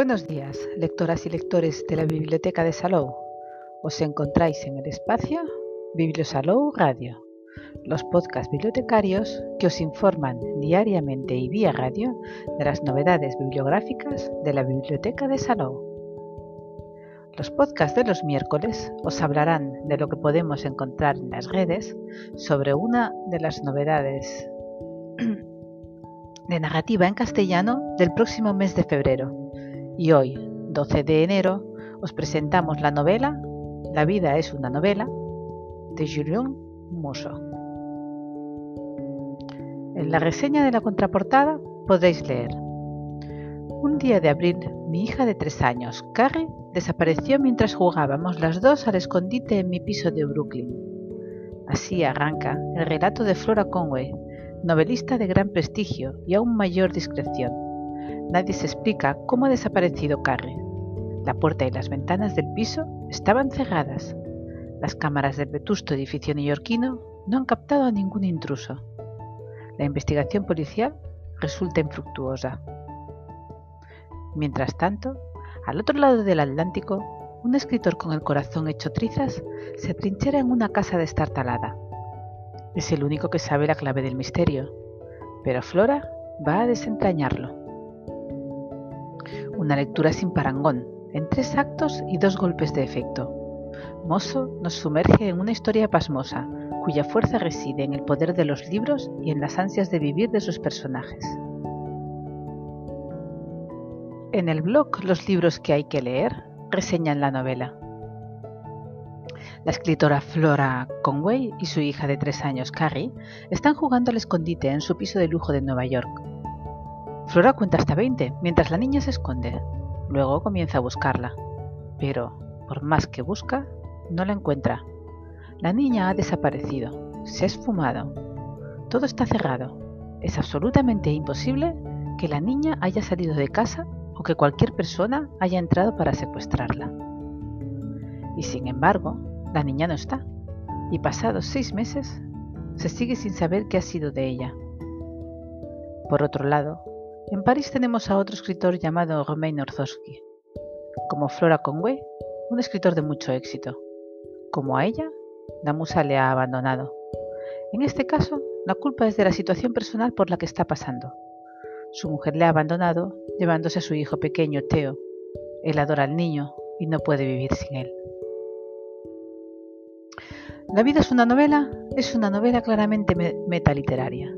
Buenos días, lectoras y lectores de la Biblioteca de Salou. Os encontráis en el espacio Bibliosalou Radio, los podcasts bibliotecarios que os informan diariamente y vía radio de las novedades bibliográficas de la Biblioteca de Salou. Los podcasts de los miércoles os hablarán de lo que podemos encontrar en las redes sobre una de las novedades de narrativa en castellano del próximo mes de febrero y hoy, 12 de enero, os presentamos la novela La vida es una novela de Julien Musso. En la reseña de la contraportada podréis leer Un día de abril, mi hija de tres años, Carrie, desapareció mientras jugábamos las dos al escondite en mi piso de Brooklyn. Así arranca el relato de Flora Conway, novelista de gran prestigio y aún mayor discreción Nadie se explica cómo ha desaparecido Carrie. La puerta y las ventanas del piso estaban cerradas. Las cámaras del vetusto edificio neoyorquino no han captado a ningún intruso. La investigación policial resulta infructuosa. Mientras tanto, al otro lado del Atlántico, un escritor con el corazón hecho trizas se trinchera en una casa destartalada. Es el único que sabe la clave del misterio, pero Flora va a desentrañarlo. Una lectura sin parangón, en tres actos y dos golpes de efecto. Mosso nos sumerge en una historia pasmosa, cuya fuerza reside en el poder de los libros y en las ansias de vivir de sus personajes. En el blog Los libros que hay que leer reseñan la novela. La escritora Flora Conway y su hija de tres años, Carrie, están jugando al escondite en su piso de lujo de Nueva York, Flora cuenta hasta 20 mientras la niña se esconde. Luego comienza a buscarla. Pero, por más que busca, no la encuentra. La niña ha desaparecido. Se ha esfumado. Todo está cerrado. Es absolutamente imposible que la niña haya salido de casa o que cualquier persona haya entrado para secuestrarla. Y sin embargo, la niña no está. Y pasados seis meses, se sigue sin saber qué ha sido de ella. Por otro lado, en París tenemos a otro escritor llamado Romain Orzowski. Como Flora Conway, un escritor de mucho éxito. Como a ella, la musa le ha abandonado. En este caso, la culpa es de la situación personal por la que está pasando. Su mujer le ha abandonado, llevándose a su hijo pequeño, Theo. Él adora al niño y no puede vivir sin él. La vida es una novela, es una novela claramente metaliteraria.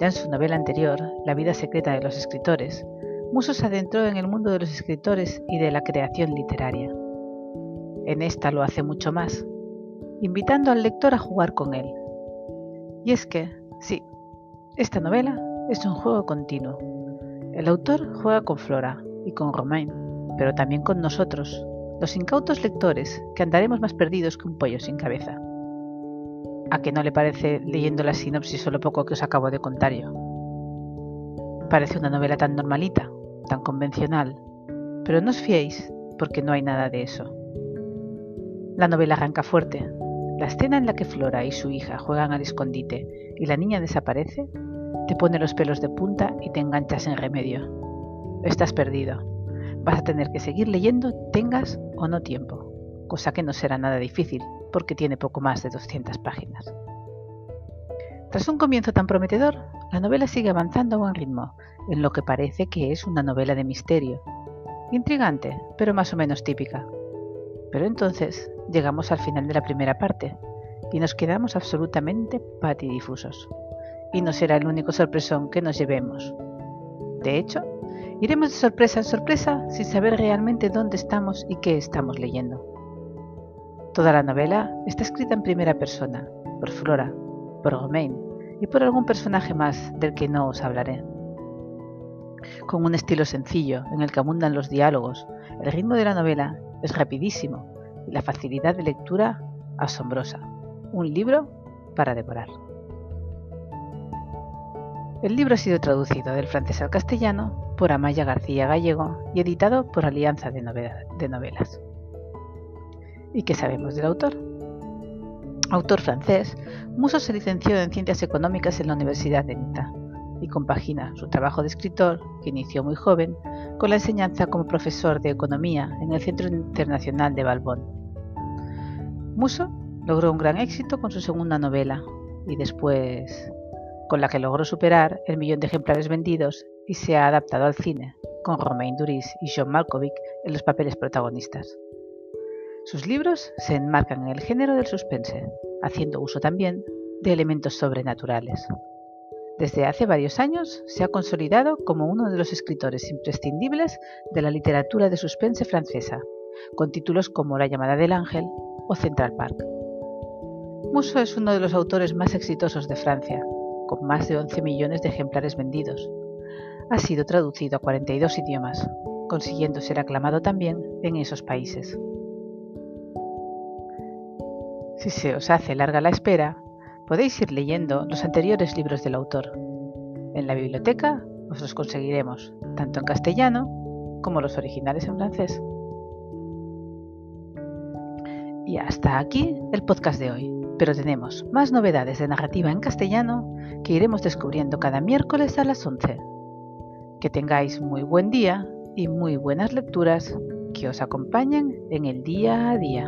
Ya en su novela anterior, La vida secreta de los escritores, Musso se adentró en el mundo de los escritores y de la creación literaria. En esta lo hace mucho más, invitando al lector a jugar con él. Y es que, sí, esta novela es un juego continuo. El autor juega con Flora y con Romain, pero también con nosotros, los incautos lectores que andaremos más perdidos que un pollo sin cabeza. ¿A que no le parece leyendo la sinopsis solo poco que os acabo de contar yo? Parece una novela tan normalita, tan convencional, pero no os fiéis porque no hay nada de eso. La novela arranca fuerte. La escena en la que Flora y su hija juegan al escondite y la niña desaparece te pone los pelos de punta y te enganchas en remedio. Estás perdido. Vas a tener que seguir leyendo tengas o no tiempo, cosa que no será nada difícil, porque tiene poco más de 200 páginas. Tras un comienzo tan prometedor, la novela sigue avanzando a buen ritmo, en lo que parece que es una novela de misterio. Intrigante, pero más o menos típica. Pero entonces llegamos al final de la primera parte y nos quedamos absolutamente patidifusos. Y no será el único sorpresón que nos llevemos. De hecho, iremos de sorpresa en sorpresa sin saber realmente dónde estamos y qué estamos leyendo. Toda la novela está escrita en primera persona, por Flora, por Romain y por algún personaje más del que no os hablaré. Con un estilo sencillo en el que abundan los diálogos, el ritmo de la novela es rapidísimo y la facilidad de lectura asombrosa. Un libro para devorar. El libro ha sido traducido del francés al castellano por Amaya García Gallego y editado por Alianza de, Novelas. ¿Y qué sabemos del autor? Autor francés, Musso se licenció en Ciencias Económicas en la Universidad de Nita. y compagina su trabajo de escritor, que inició muy joven, con la enseñanza como profesor de economía en el Centro Internacional de Balbón. Muso logró un gran éxito con su segunda novela y después con la que logró superar el millón de ejemplares vendidos y se ha adaptado al cine, con Romain Duris y John Malkovich en los papeles protagonistas. Sus libros se enmarcan en el género del suspense, haciendo uso también de elementos sobrenaturales. Desde hace varios años se ha consolidado como uno de los escritores imprescindibles de la literatura de suspense francesa, con títulos como La llamada del ángel o Central Park. Musso es uno de los autores más exitosos de Francia, con más de 11 millones de ejemplares vendidos. Ha sido traducido a 42 idiomas, consiguiendo ser aclamado también en esos países. Si se os hace larga la espera, podéis ir leyendo los anteriores libros del autor. En la biblioteca os los conseguiremos, tanto en castellano como los originales en francés. Y hasta aquí el podcast de hoy, pero tenemos más novedades de narrativa en castellano que iremos descubriendo cada miércoles a las 11. Que tengáis muy buen día y muy buenas lecturas que os acompañen en el día a día.